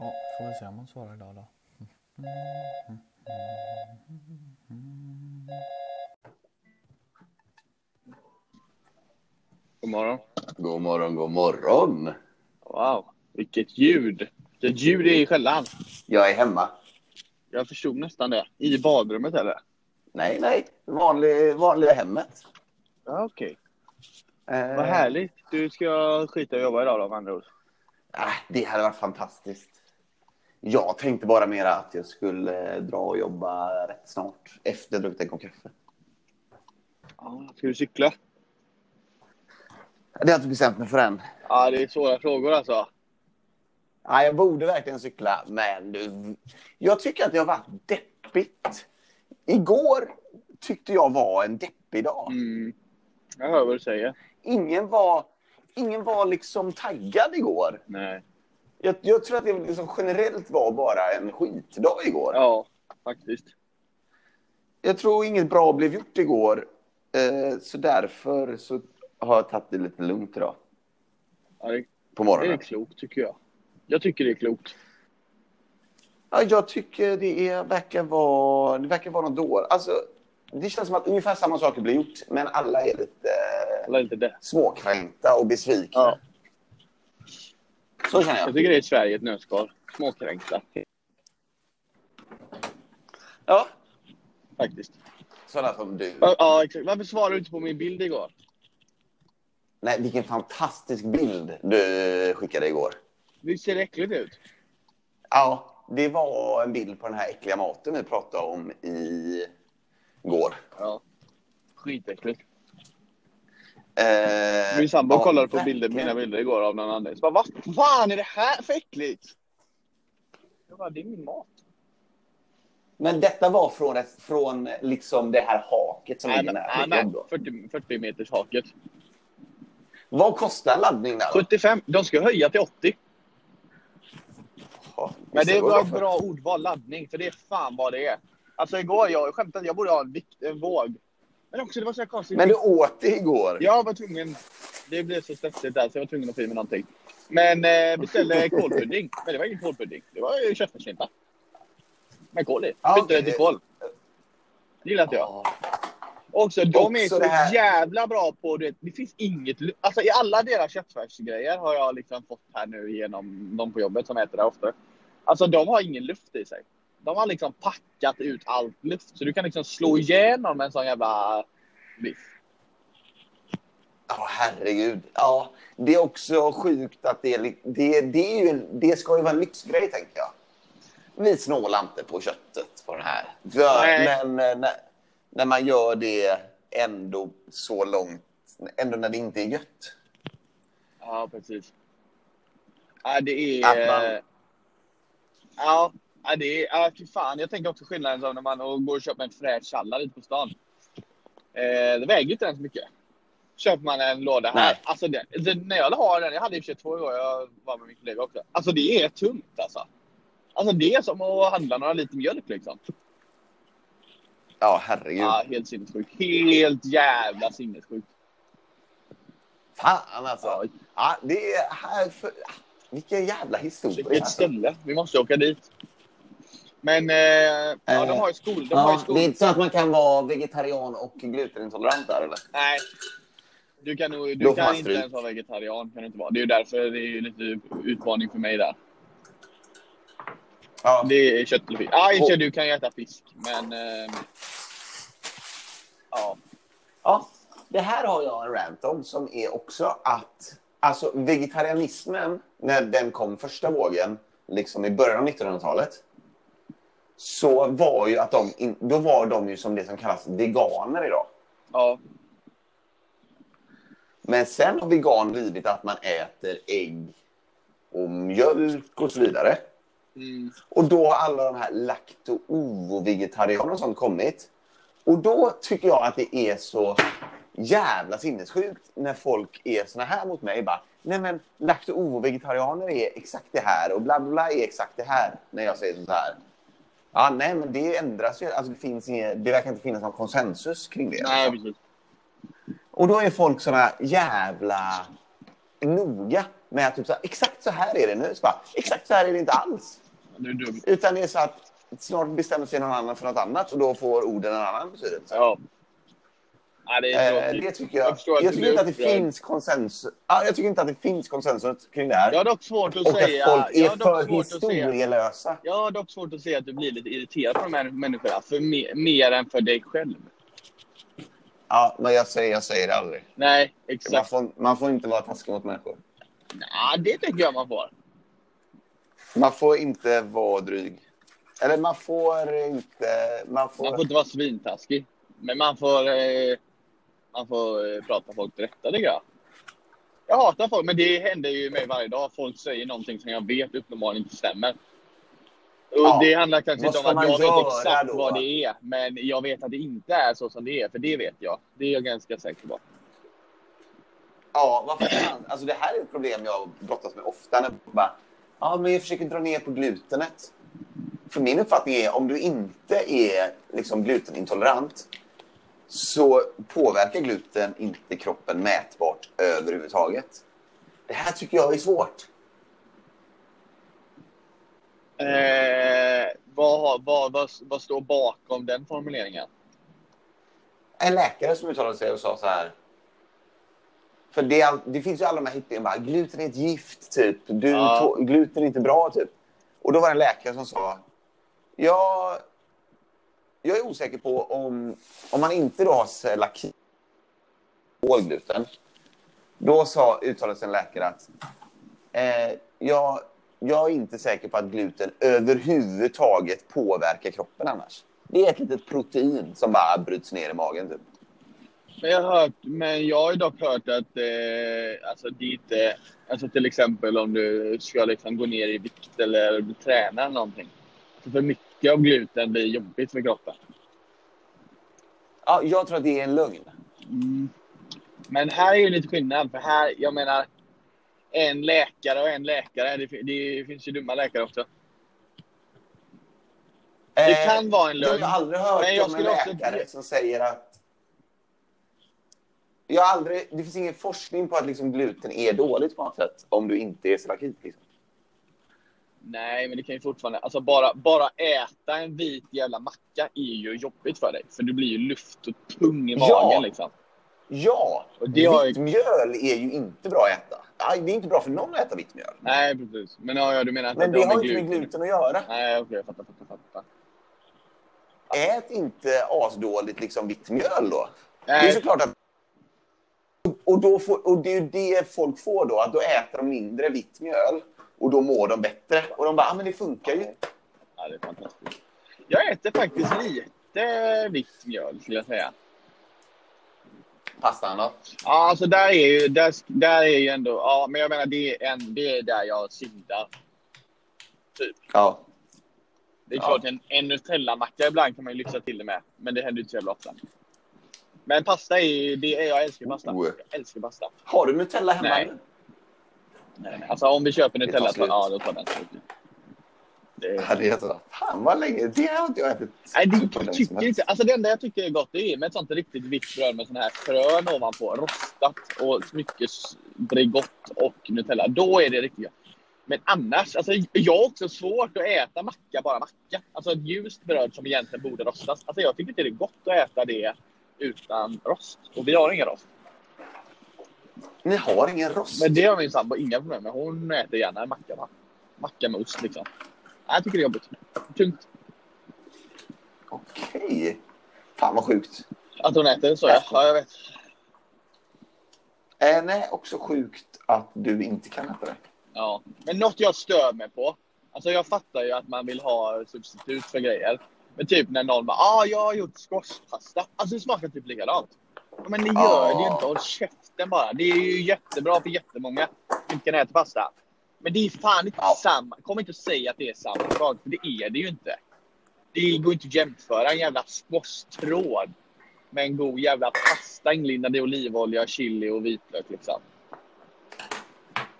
Ja, får vi se om hon svarar idag då. God morgon. God morgon, god morgon. Wow, vilket ljud. Vilket ljud det är i skällan. Jag är hemma. Jag förstod nästan det. I badrummet eller? Nej, nej. Vanlig, vanliga hemmet. Ja, okej. Eh, Vad härligt. Du ska skita och jobba idag då med andra ord. äh, det hade varit fantastiskt. Jag tänkte bara mera att jag skulle eh, dra och jobba rätt snart. Efter jag druckit en kopp kaffe. Ja, ska du cykla? Det har jag inte bestämt mig för än. Ja, det är svåra frågor alltså. Ja, jag borde verkligen cykla, men du, jag tycker att det har varit deppigt. Igår tyckte jag var en deppig dag. Mm. Jag hör vad du säger. Ingen var, ingen var liksom taggad igår. Nej. Jag, jag tror att det liksom generellt var bara en skitdag igår. Ja, faktiskt. Jag tror inget bra blev gjort igår. Eh, så därför så har jag tagit det lite lugnt idag. Ja, det, På det är morgonen. klokt tycker jag. Jag tycker det är klokt. Ja, jag tycker det är, verkar vara, det verkar vara något dåligt. Alltså, det känns som att ungefär samma saker blir gjort, men alla är lite det. småkränkta och besvikna. Ja. Så känner Jag jag. tycker det är Sverige i ett nötskal. Småkränkta. Ja, Faktiskt. sådana som du. Ja, exakt. Varför svarade du inte på min bild igår? Nej, vilken fantastisk bild du skickade igår. Visst ser det äckligt ut? Ja, det var en bild på den här äckliga maten vi pratade om i går. Ja. Skitäckligt. Eh, Min sambo ja, kollade på bilder, mina bilder igår av någon. Så bara, vad fan är det här för äckligt? Jag bara, det är min mat. Men detta var från, ett- från liksom det här haket som ligger nära nej, ditt nej, jobb då. 40, 40 meters haket. Vad kostar laddning där? då? 75. De ska höja till 80. Ja, Men det var ett bra ordval, laddning. För det är fan vad det är. Alltså igår, jag skämtade jag borde ha en, vikt, en våg. Men också, det var så konstigt. Men du åt det igår? Jag var tvungen. Det blev så stressigt där så jag var tvungen att få i mig någonting. Men eh, beställde kålpudding. Men det var ingen kålpudding. Det var ju köttfärsslimpa. Med kål i. Ja, Bytte det till kål. Det gillar inte jag. Ja. Också, de är så jävla bra på det. Det finns inget... Alltså i alla deras köttfärsgrejer har jag liksom fått här nu genom de på jobbet som äter det ofta. Alltså de har ingen luft i sig. De har liksom packat ut allt luft. Så du kan liksom slå igenom en sån jävla biff. Ja, herregud. Ja, det är också sjukt att det det, det, är ju, det ska ju vara en lyxgrej, tänker jag. Vi snålar inte på köttet på den här. För, men eh, när, när man gör det ändå så långt, ändå när det inte är gött. Ja, precis. Ja, det Att är... man- Ja, ja, det är... Ja, fy fan. Jag tänker också skillnaden som när man går och köper en fräsch sallad ute på stan. Eh, det väger inte ens mycket. Köper man en låda här. Nej. Alltså det, det, när jag har den, jag hade i och för sig två gånger, jag var med min kollega också. Alltså det är tungt alltså. Alltså det är som att handla några liter mjölk liksom. Ja, herregud. Ja, helt sinnessjukt. Helt jävla sinnessjukt. Fan alltså. Ja. Ja, det är här för... Vilken jävla historia. Vilket alltså. ställe. Vi måste åka dit. Men eh, ja, de har ju skol. De har ju Ja, skol. det är inte så att man kan vara vegetarian och glutenintolerant där eller? Nej. Du kan, nog, du kan inte ens vara vegetarian. Kan du inte vara. Det är ju därför det är lite utmaning för mig där. Ja. Det är kött eller fisk. Ja, Och- du kan ju äta fisk. Men... Eh, ja. Ja, det här har jag en rant om som är också att alltså vegetarianismen, när den kom första vågen, liksom i början av 1900-talet, så var ju att de, in, då var de ju som det som kallas veganer idag. Ja. Men sen har vegan blivit att man äter ägg och mjölk och så vidare. Mm. Och då har alla de här lakto-ovo-vegetarianerna och sånt kommit. Och då tycker jag att det är så jävla sinnessjukt när folk är såna här mot mig. Bara, Nej men lakto-ovo-vegetarianer är exakt det här och bla bla bla är exakt det här. När jag säger sånt här. Ja, nej men det ändras ju. Alltså, det, finns inget, det verkar inte finnas någon konsensus kring det. Nej, precis. Och då är folk såna jävla noga med att typ så här, exakt så här är det nu. Så bara, exakt så här är det inte alls. Du är dum. Utan det är så att snart bestämmer sig någon annan för något annat och då får orden en annan betydelse. Ja. Ja det är Eh, det tycker jag. Jag Jag, tycker inte att det finns konsensus. Ja, jag tycker inte att det finns konsensus kring det här. Jag har dock svårt att och säga... att folk är för historielösa. jag har dock svårt att se att du blir lite irriterad på de här människorna. För mer, mer än för dig själv. Ja, men jag säger, jag säger det aldrig. Nej, Man exakt. får, man får inte vara taskig mot människor. Ja, det tycker jag man får. Man får inte vara dryg. Eller man får inte... Man får... Man får inte vara svintaskig. Men man får, eh, man får eh, prata folk till rätta, tycker jag. Jag hatar folk, men det händer ju mig varje dag. Folk säger någonting som jag vet uppenbarligen inte stämmer. Och Ja. Det handlar kanske inte om att jag vet exakt då? vad det är. Men jag vet att det inte är så som det är, för det vet jag. Det är jag ganska säker på. Ja, vad fan. Alltså det här är ett problem jag brottas med ofta. När bara, ja, men jag försöker dra ner på glutenet. För min uppfattning är om du inte är liksom glutenintolerant så påverkar gluten inte kroppen mätbart överhuvudtaget. Det här tycker jag är svårt. Eh, vad, vad, vad, vad står bakom den formuleringen? En läkare som uttalade sig och sa så här. För det, all- det finns ju alla de här hippierna gluten är ett gift, typ. Du, Ja. gluten är inte bra, typ. Och då var det en läkare som sa, ja, jag är osäker på om, om man inte då har celiaki, gluten, då sa, uttalade en läkare att eh, jag, jag är inte säker på att gluten överhuvudtaget påverkar kroppen annars. Det är ett litet protein som bara bryts ner i magen. Typ. Jag har hört, men jag har dock hört att eh, alltså dit, eh, alltså till exempel om du ska liksom gå ner i vikt eller träna eller någonting. Så för mycket av gluten blir jobbigt för kroppen. Ja, jag tror att det är en lögn. Mm. Men här är ju lite skillnad, för här, jag menar, en läkare och en läkare, det, det finns ju dumma läkare också. Det Eh, kan vara en Jag lögn. har aldrig hört Men jag om en skulle också- läkare som säger att... Jag aldrig, det finns ingen forskning på att liksom gluten är dåligt på något sätt om du inte är celiakit. Liksom. Nej, men det kan ju fortfarande... Alltså bara, bara äta en vit jävla macka är ju jobbigt för dig. För du blir ju luft och tung i magen Ja. liksom. Ja, Och det har ju- vitt mjöl är ju inte bra att äta. Nej, Det är inte bra för någon att äta vitt mjöl. Nej, precis. Men ja, du menar att Men det har har inte med gluten att göra. Nej, okej, jag fattar, fattar, fattar. Ät inte asdåligt liksom vitt mjöl då. Det är Nej, såklart att... Och, då får, och det är ju det folk får då, att då äter de mindre vitt mjöl och då mår de bättre. Och de bara, ah, men det funkar ju. ja, det är fantastiskt. Jag äter faktiskt lite vitt mjöl, skulle jag säga. Pastan då? Ja, alltså där är ju, där, där är ju ändå... Ja, men jag menar, det är, en, det är där jag syndar. Typ. Ja. Det är Ja. klart, en, en Nutella-macka ibland kan man ju lyxa till det med. Men det händer ju inte så jävla ofta. Men pasta är ju... Det är, jag älskar pasta. Oh. Jag älskar pasta. Har du Nutella hemma? Nej. Nej, nej. Alltså om vi köper Nutella, tar så, ja då tar den slut. Det, Ja, det är jättebra. Fan vad länge. Det har inte jag ätit. nej, det, tycker inte, alltså det enda jag tycker är gott det är med ett sånt riktigt vitt bröd med sån här frön ovanpå, rostat och mycket Bregott och Nutella. Då är det riktigt gott. Men annars, alltså jag har också svårt att äta macka, bara macka. Alltså ett ljust bröd som egentligen borde rostas. Alltså jag tycker inte det är gott att äta det utan rost. Och vi har ingen rost. Ni har ingen rost? Men det har min sambo inga problem med. Hon äter gärna en macka. Va? Macka med ost liksom. Jag tycker det är jobbigt. Tungt. Okej. Fan vad sjukt. Att hon äter så, ja. ja jag vet. Eh, nej, också sjukt att du inte kan äta det. Ja. Men något jag stör mig på. Alltså jag fattar ju att man vill ha substitut för grejer. Men typ när någon bara ah, jag har gjort squashpasta. Alltså det smakar typ likadant. Men det gör det ju inte. Håll käften bara. Det är ju jättebra för jättemånga som inte kan äta pasta. Men det är fan inte samma. Kom inte och säg att det är samma sak. För det är det ju inte. Det går inte att jämföra en jävla squashtråd med en god jävla pasta inlindad i olivolja, chili och vitlök liksom.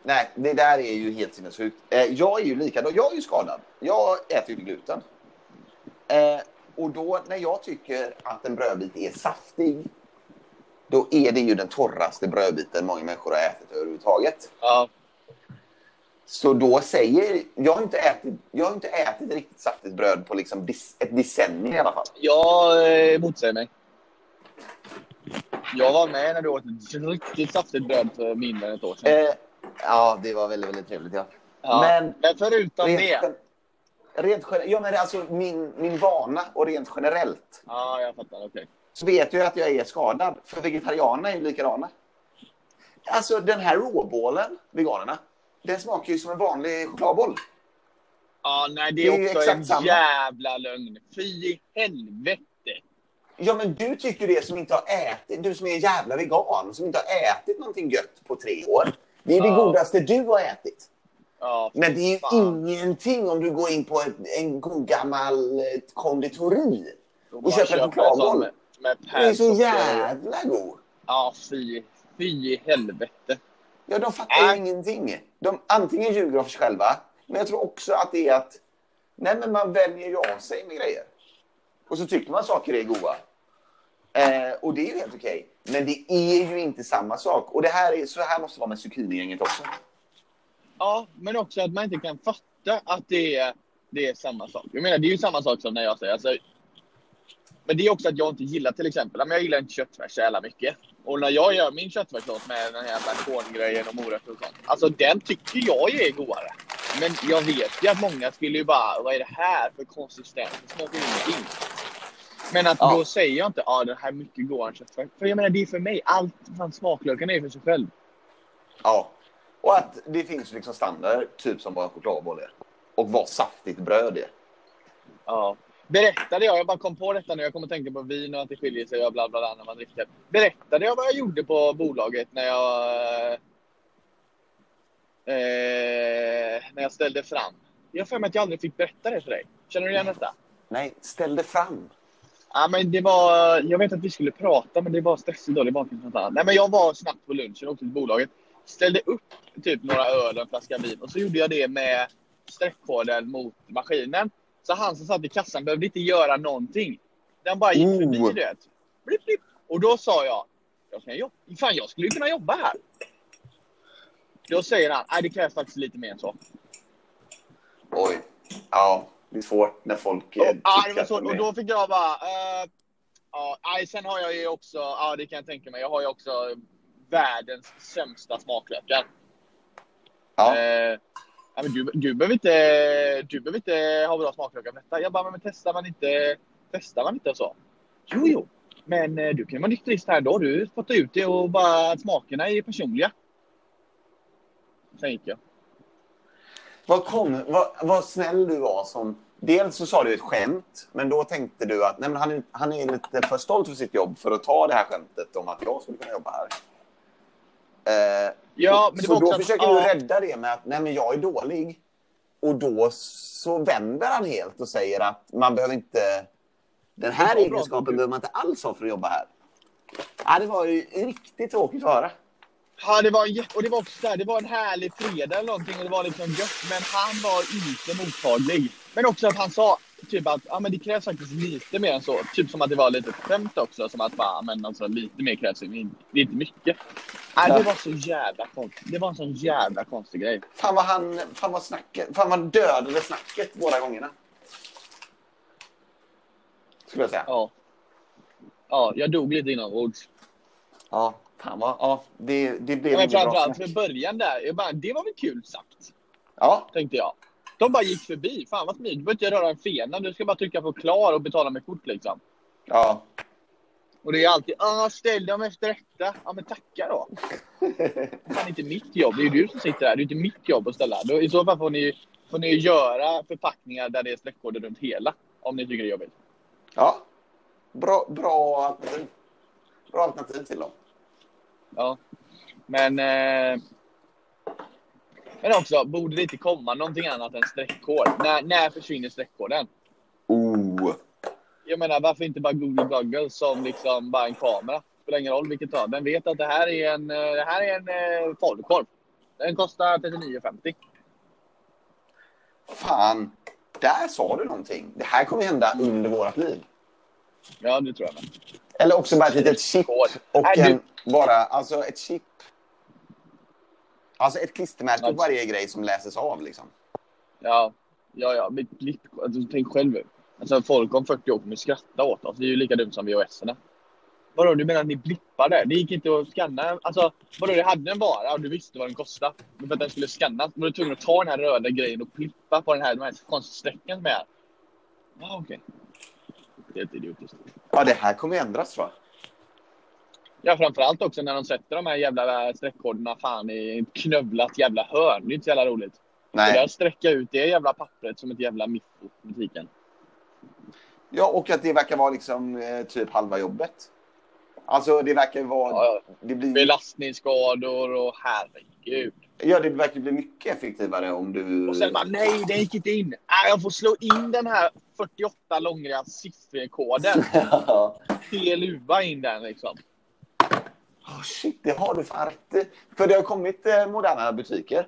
Nej, det där är ju helt sinnessjukt. Eh, jag är ju likadan. Jag är ju skadad. Jag äter ju gluten. Eh, och då när jag tycker att en brödbit är saftig då är det ju den torraste brödbiten många människor har ätit överhuvudtaget. Ja. Så då säger... Jag har inte ätit, jag har inte ätit riktigt saftigt bröd på liksom ett decennium i alla fall. Jag eh, motsäger mig. Jag var med när du åt riktigt saftigt bröd för mindre än ett år sedan. Eh, ja, det var väldigt, väldigt trevligt. Ja. Ja. Men, Men förutom rent, det. rent generellt, ja, men alltså min, min vana och rent generellt Ja, jag fattar. Okej. Så vet jag att jag är skadad. För vegetarianerna är ju likadana. Alltså den här råbålen, veganerna, den smakar ju som en vanlig chokladboll. Ja, nej, det Det är är ju också exakt en samma. jävla lögn. Fy i helvete. Ja, men du tycker det som inte har ätit, du som är en jävla vegan, som inte har ätit någonting gött på tre år. Det är det Ja. godaste du har ätit. Ja, Men det är ju fan. ingenting om du går in på ett, en god gammal eh, konditori. Och bara köper en chokladboll. Med, med Den är så jävla god. Ja, fy. Fy i helvete. Ja, de fattar Äh. ju ingenting. De antingen ljuger de för sig själva, men jag tror också att det är att nej, men man väljer ju av sig med grejer. Och så tycker man saker är goda. Eh, och det är ju helt okej. Men det är ju inte samma sak. Och det här är, så här måste det vara med zucchinigänget också. Ja, men också att man inte kan fatta att det är, det är samma sak. Jag menar, det är ju samma sak som när jag säger alltså, Men det är också att jag inte gillar till exempel, men jag gillar inte köttfärs så jävla mycket. Och när jag gör min köttfärssås med den här jävla korngrejen och morötter och sånt. Alltså den tycker jag ju är godare. Men jag vet ju att många skulle ju bara, vad är det här för konsistens? Det smakar ju ingenting. Men att Ja. då säger jag inte, ja ah, det här är mycket godare än köttfärs. För jag menar, det är för mig. Allt, fan smaklökarna är för sig själv. Ja. Och att det finns liksom standarder, typ som vad en chokladboll är. Och vad saftigt bröd är. Ja. Berättade jag, jag bara kom på detta nu, jag kommer att tänka på vin och att det skiljer sig och bla bla bla när man dricker. Berättade jag vad jag gjorde på bolaget när jag... Eh, när jag ställde fram? Jag har för mig att jag aldrig fick berätta det för dig. Känner du igen detta? Nej, ställ det fram. Ja, men det var, jag vet att vi skulle prata, men det var stressigt då. Det var inte något annat. Nej, men jag var snabbt på lunchen och åkte till bolaget. Ställde upp typ några öl och en flaska vin och så gjorde jag det med streckkoden mot maskinen. Så han som satt i kassan behövde inte göra någonting. Den bara gick Oh. förbi, du vet. Blip, blip. Och då sa jag, jag, kan jobba. Fan, jag skulle ju kunna jobba här. Då säger han, nej det krävs faktiskt lite mer än så. Oj. Ja, det är svårt när folk Och, ja, det var de och då fick jag bara... eh, ja, sen har jag ju också, ja det kan jag tänka mig, jag har ju också världens sämsta smaklökar. Ja. Ja, men du, du, behöver inte, du behöver inte ha bra smaklökar för detta. Jag bara, men testar man inte, testar man inte och så? Jo, jo. Men eh, du kan ju vara nykterist här då. Du fått ut det och bara att smakerna är personliga. Sen gick jag. Vad, kom, vad, vad snäll du var som... Dels så sa du ett skämt, men då tänkte du att nej, men han, är, han är lite för stolt för sitt jobb för att ta det här skämtet om att jag skulle kunna jobba här. Eh, Ja, men det så då att- försöker ja. du rädda det med att nej, men jag är dålig. Och då så vänder han helt och säger att man behöver inte... Den här bra egenskapen att behöver man inte alls ha för att jobba här. Ja, det var ju riktigt tråkigt att höra. Ja, det var, och det var också så här, det var en härlig fredag eller någonting och det var liksom gött. Men han var inte mottaglig. Men också att han sa typ att ja, men det krävs faktiskt lite mer än så. Typ som att det var lite skämt också. Som att bara, men alltså, lite mer krävs. Det inte mycket. Nej, det var så jävla konstigt. Det var en sån jävla konstig grej. Fan vad han... Fan vad snacket... Fan vad dödade snacket båda gångerna. Skulle jag säga. Ja. Ja, jag dog lite inombords. Ja, fan vad... Ja, det, det blev Men inget bra framförallt för början där. Jag bara, det var väl kul sagt. Ja, Tänkte jag. De bara gick förbi. Fan vad smidigt. Du behöver inte röra en fena. Du ska bara trycka på klar och betala med kort liksom. ja. Och det är alltid ah, ställ dem efter detta. Ja men tacka då. Det är inte mitt jobb. Det är ju du som sitter här. Det är inte mitt jobb att ställa. Då, I så fall får ni, får ni göra förpackningar där det är streckkoder runt hela. Om ni tycker det är jobbigt. ja. Bra, bra alternativ. Bra alternativ till dem. Ja. Men... Eh, men också, borde det inte komma någonting annat än streckkod? När, när försvinner streckkoden? Oh. Jag menar, varför inte bara Google Google som liksom bara en kamera? Spelar ingen roll vilket av. Den vet att det här är en, eh, det här är en eh, falukorv. Den kostar 39,50. Fan. Där sa du någonting. Det här kommer hända under vårt liv. Ja, det tror jag med. Eller också bara ett litet chip och Nej, du- en, bara, alltså ett chip. Alltså ett klistermärke på varje grej som läses av liksom. Ja, ja, ja. Mitt blipp, alltså, tänk själv. Alltså, folk om 40 år kommer skratta åt oss. Det är ju lika dumt som VHS-erna. Vadå, du menar att ni blippade? Det gick inte att scanna? Alltså, vadå, du hade en vara och du visste vad den kostade. Men för att den skulle scannas var du tvungen att ta den här röda grejen och blippa på den här, de här konststräckan som är. Ja, okej. Det är inte idiotiskt. Ja, det här kommer ju ändras tror jag. Ja, framförallt också när de sätter de här jävla streckkoderna fan i ett knövlat jävla hörn. Det är inte så jävla roligt. Det där Nej. sträcka ut det jävla pappret som ett jävla miffo i butiken. Ja, och att det verkar vara liksom eh, typ halva jobbet. Alltså det verkar vara... Ja, ja. Det blir, Belastningsskador och herregud. ja, det verkar bli mycket effektivare om du... Och sen bara nej, det gick inte in. Nej, jag får slå in den här 48 långa sifferkoden. Ja. Luva in den liksom. Oh, shit, det har du fan rätt. För det har kommit eh, moderna butiker.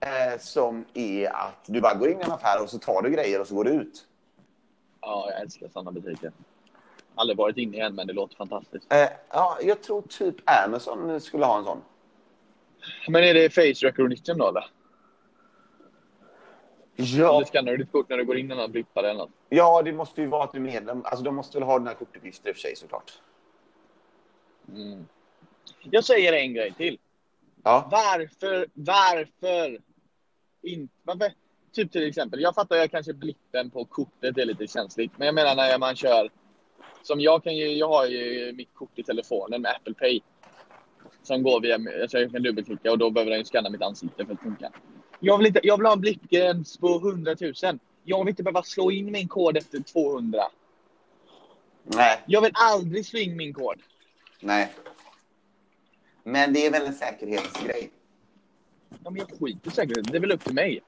Eh, som är att du bara går in i en affär och så tar du grejer och så går du ut. Ja, jag älskar sådana butiker. Aldrig varit inne i en, men det låter fantastiskt. Eh, ja, jag tror typ Amazon skulle ha en sån. Men är det face recognition då eller? Ja, Eller skannar du ditt kort när du går in i någon blippare eller något? ja, det måste ju vara att du är medlem. Alltså de måste väl ha dina kortuppgifter i och för sig såklart. Mm. Jag säger en grej till. Ja. Varför, varför inte, varför, typ till exempel, jag fattar jag kanske blippen på kortet är lite känsligt, men jag menar när man kör, som jag kan ju, jag har ju mitt kort i telefonen med Apple Pay. Som går via, alltså jag kan dubbelklicka och då behöver den ju scanna mitt ansikte för att funka. Jag vill, inte, jag vill ha en blippgräns på 100 000. Jag vill inte behöva slå in min kod efter 200. Nej, Jag vill aldrig slå in min kod. nej. Men det är väl en säkerhetsgrej. Ja, men jag skiter säkert Det är väl upp till mig.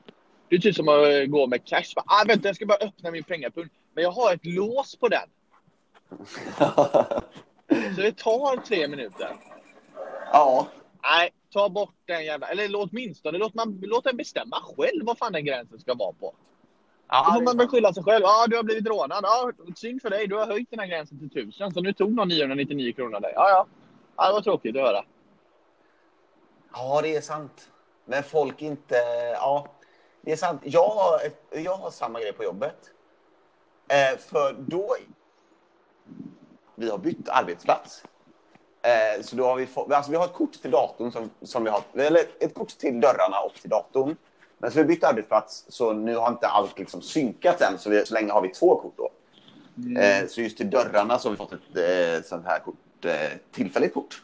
Det är typ som att eh, gå med cash. Bara, Ah, vänta, jag ska bara öppna min pengapung. Men jag har ett lås på den. Så det tar tre minuter. ja, Nej, ta bort den jävla... Eller låt åtminstone låt, man, låt den bestämma själv vad fan den gränsen ska vara på. Då ja får det man är väl sant. skylla sig själv. Ja, du har blivit rånad. Ja, synd för dig. Du har höjt den här gränsen till 1000. Så nu tog någon 999 kronor av dig. Ja, ja. Ja, det var tråkigt att höra. ja, det är sant. Men folk inte... Ja, det är sant. Jag har, jag har samma grej på jobbet. Eh, för då... Vi har bytt arbetsplats. Eh, så då har vi fått... Alltså vi har ett kort till datorn som, som vi har... Eller ett kort till dörrarna och till datorn. Men så vi bytt arbetsplats så nu har inte allt liksom synkats än. Så, vi, så länge har vi två kort då. Eh, så just till dörrarna så har vi fått ett eh, sånt här kort. Eh, tillfälligt kort.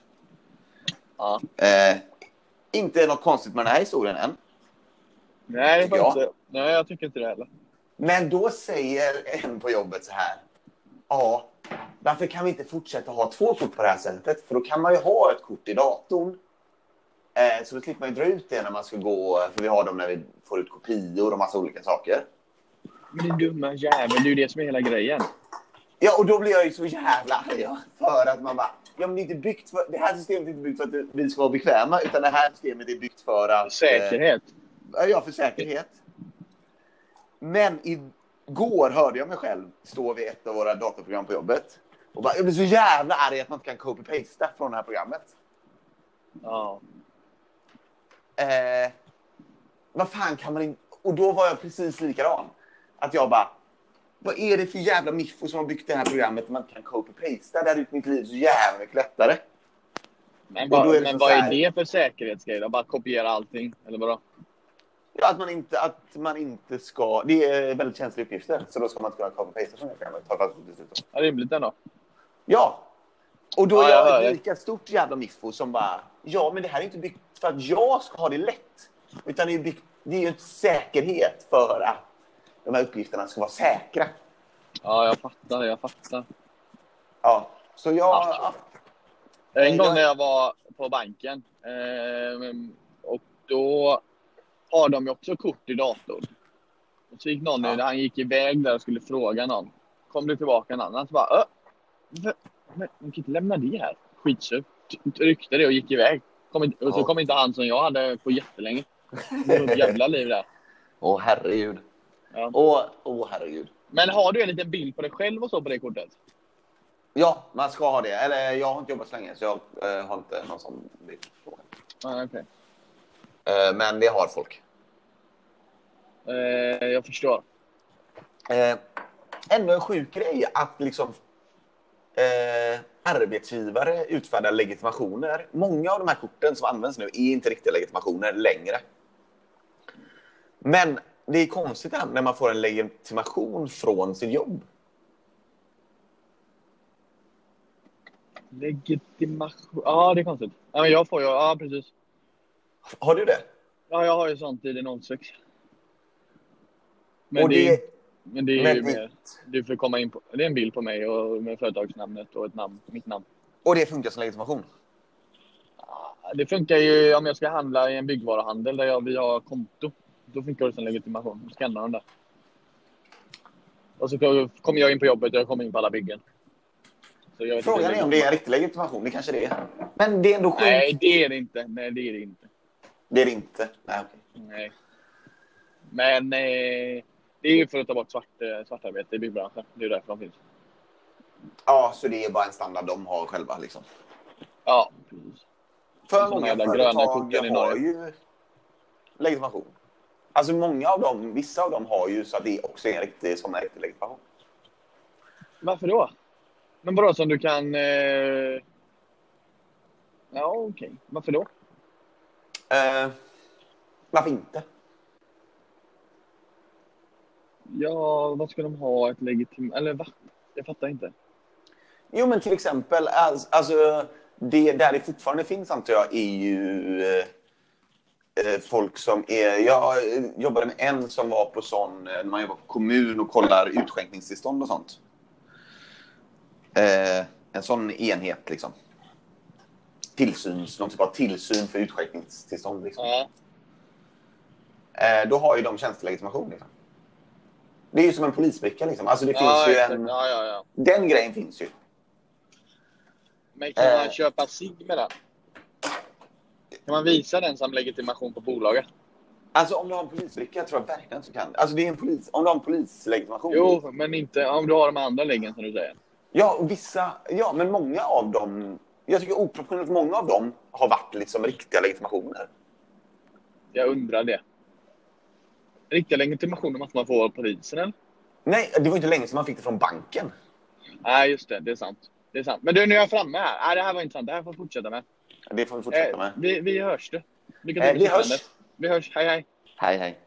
Ja. Eh, inte något konstigt med den här historien än. Nej, jag. inte, nej, jag tycker inte det heller. Men då säger en på jobbet så här. Ja, varför kan vi inte fortsätta ha två kort på det här sättet? För då kan man ju ha ett kort i datorn. Eh, så då slipper man ju dra ut det när man ska gå. För vi har dem när vi får ut kopior och massa olika saker. Men din dumma jävel, det är ju det som är hela grejen. Ja, och då blir jag ju så jävla arg. För att man bara, ja men det är inte byggt för, det här systemet är inte byggt för att vi ska vara bekväma. Utan det här systemet är byggt för att... eh, Säkerhet. Ja, för säkerhet. Men igår hörde jag mig själv stå vid ett av våra datorprogram på jobbet. Och bara, jag blir så jävla arg att man inte kan copy-pasta från det här programmet. Ja. Eh, vad fan kan man inte... Och då var jag precis likadan. Att jag bara, vad är det för jävla miffo som har byggt det här programmet man inte kan copy-pasta? Det hade gjort mitt liv så jävla mycket lättare. Men, är det men vad är det för säkerhetsgrej? då? Bara kopiera allting? Eller vadå? Ja, att man inte, att man inte ska... Det är väldigt känsliga uppgifter. Så då ska man inte kunna copy-pasta från det programmet. Ta fast beslut. Ja, rimligt ändå. Ja. Och då Ja, är jag hör jag det. ett lika stort jävla miffo som bara, ja men det här är inte byggt för att jag ska ha det lätt. Utan det är, byggt, det är ju en säkerhet för att de här uppgifterna ska vara säkra. Ja, jag fattar. Jag fattar. Ja. Så jag... Ja. Ja. En gång jag- när jag var på banken eh, och då har de ju också kort i datorn. Och så gick någon, Ja. han gick iväg där och skulle fråga någon. Kom det tillbaka en annan så bara, "Ö, men, man kan inte lämna det här. Skitsur. T- Ryckte det och gick iväg. Kom inte, och så Ja. kom inte han som jag hade på jättelänge. Det var jävla liv där. Åh herregud. Ja. Åh, åh herregud. Men har du en liten bild på dig själv och så på det kortet? Ja, man ska ha det. Eller jag har inte jobbat så länge så jag eh, har inte någon sån bild. på. Ah, okej. Eh, men det har folk. Eh, jag förstår. Eh, ändå en sjuk grej att liksom eh, arbetsgivare utfärdar legitimationer. Många av de här korten som används nu är inte riktiga legitimationer längre. Men det är konstigt när man får en legitimation från sitt jobb. Legitimation. Ja, det är konstigt. Ja, men jag får ju. Ja, precis. Har du det? Ja, jag har ju sånt i din 06. Men Och det, det, men det är men ju det- mer... Du får komma in på... Det är en bild på mig och med företagsnamnet och ett namn. Mitt namn. och det funkar som legitimation? Det funkar ju om jag ska handla i en byggvaruhandel där jag, vi har konto. Då funkar det som legitimation. Då skannar de det. Och så kommer jag in på jobbet och jag kommer in på alla byggen. Frågan är om det är en riktig legitimation. Det kanske det är. Men det är ändå sjukt. Nej, det är det inte. Nej, det är det inte. Det är det inte. Nej, okej. Nej. Men eh, det är ju för att ta bort svart, eh, svartarbete i byggbranschen. Det är därför de finns. Ja, så det är bara en standard de har själva liksom. Ja, precis. För De många företag har ju legitimation. Alltså många av dem, vissa av dem har ju så att det också är en riktig, som en riktig legitimation. Varför då? Men bara som du kan... Eh... Ja, okej. Varför då? Eh, varför inte? Ja, vad ska de ha ett legitim... Eller va? Jag fattar inte. Jo, men till exempel, alltså, alltså det där det fortfarande finns antar jag är ju eh, eh, folk som är... Jag eh, jobbade med en som var på sån, eh, när man jobbar på kommun och kollar utskänkningstillstånd och sånt. Eh, en sån enhet liksom. Tillsyns, någon typ av tillsyn för utskänkningstillstånd. Liksom. Ja. Eh, då har ju de tjänstelegitimation. Liksom. Det är ju som en polisbricka liksom. Alltså det ja, finns ju en... ja, ja. Den grejen finns ju. Men kan Eh. man köpa sig med den? Kan man visa den som legitimation på bolaget? Alltså om du har en polisbricka tror jag verkligen så kan Alltså det är en polis, om du har en polislegitimation. Jo, men inte om du har de andra läggen som du säger. Ja, vissa, ja men många av dem, jag tycker oproportionerligt många av dem har varit liksom riktiga legitimationer. Jag undrar det. Riktiga legitimationer måste man få av polisen eller? Nej, det var inte länge sedan man fick det från banken. Nej, just det. Det är sant. Det är sant. Men du, nu är jag framme här. Nej, det här var intressant. Det här får vi fortsätta med. Det får vi fortsätta med. Eh, vi, vi hörs du. Lycka Eh, vi hörs. Vi hörs. Hej, hej. Hej, hej.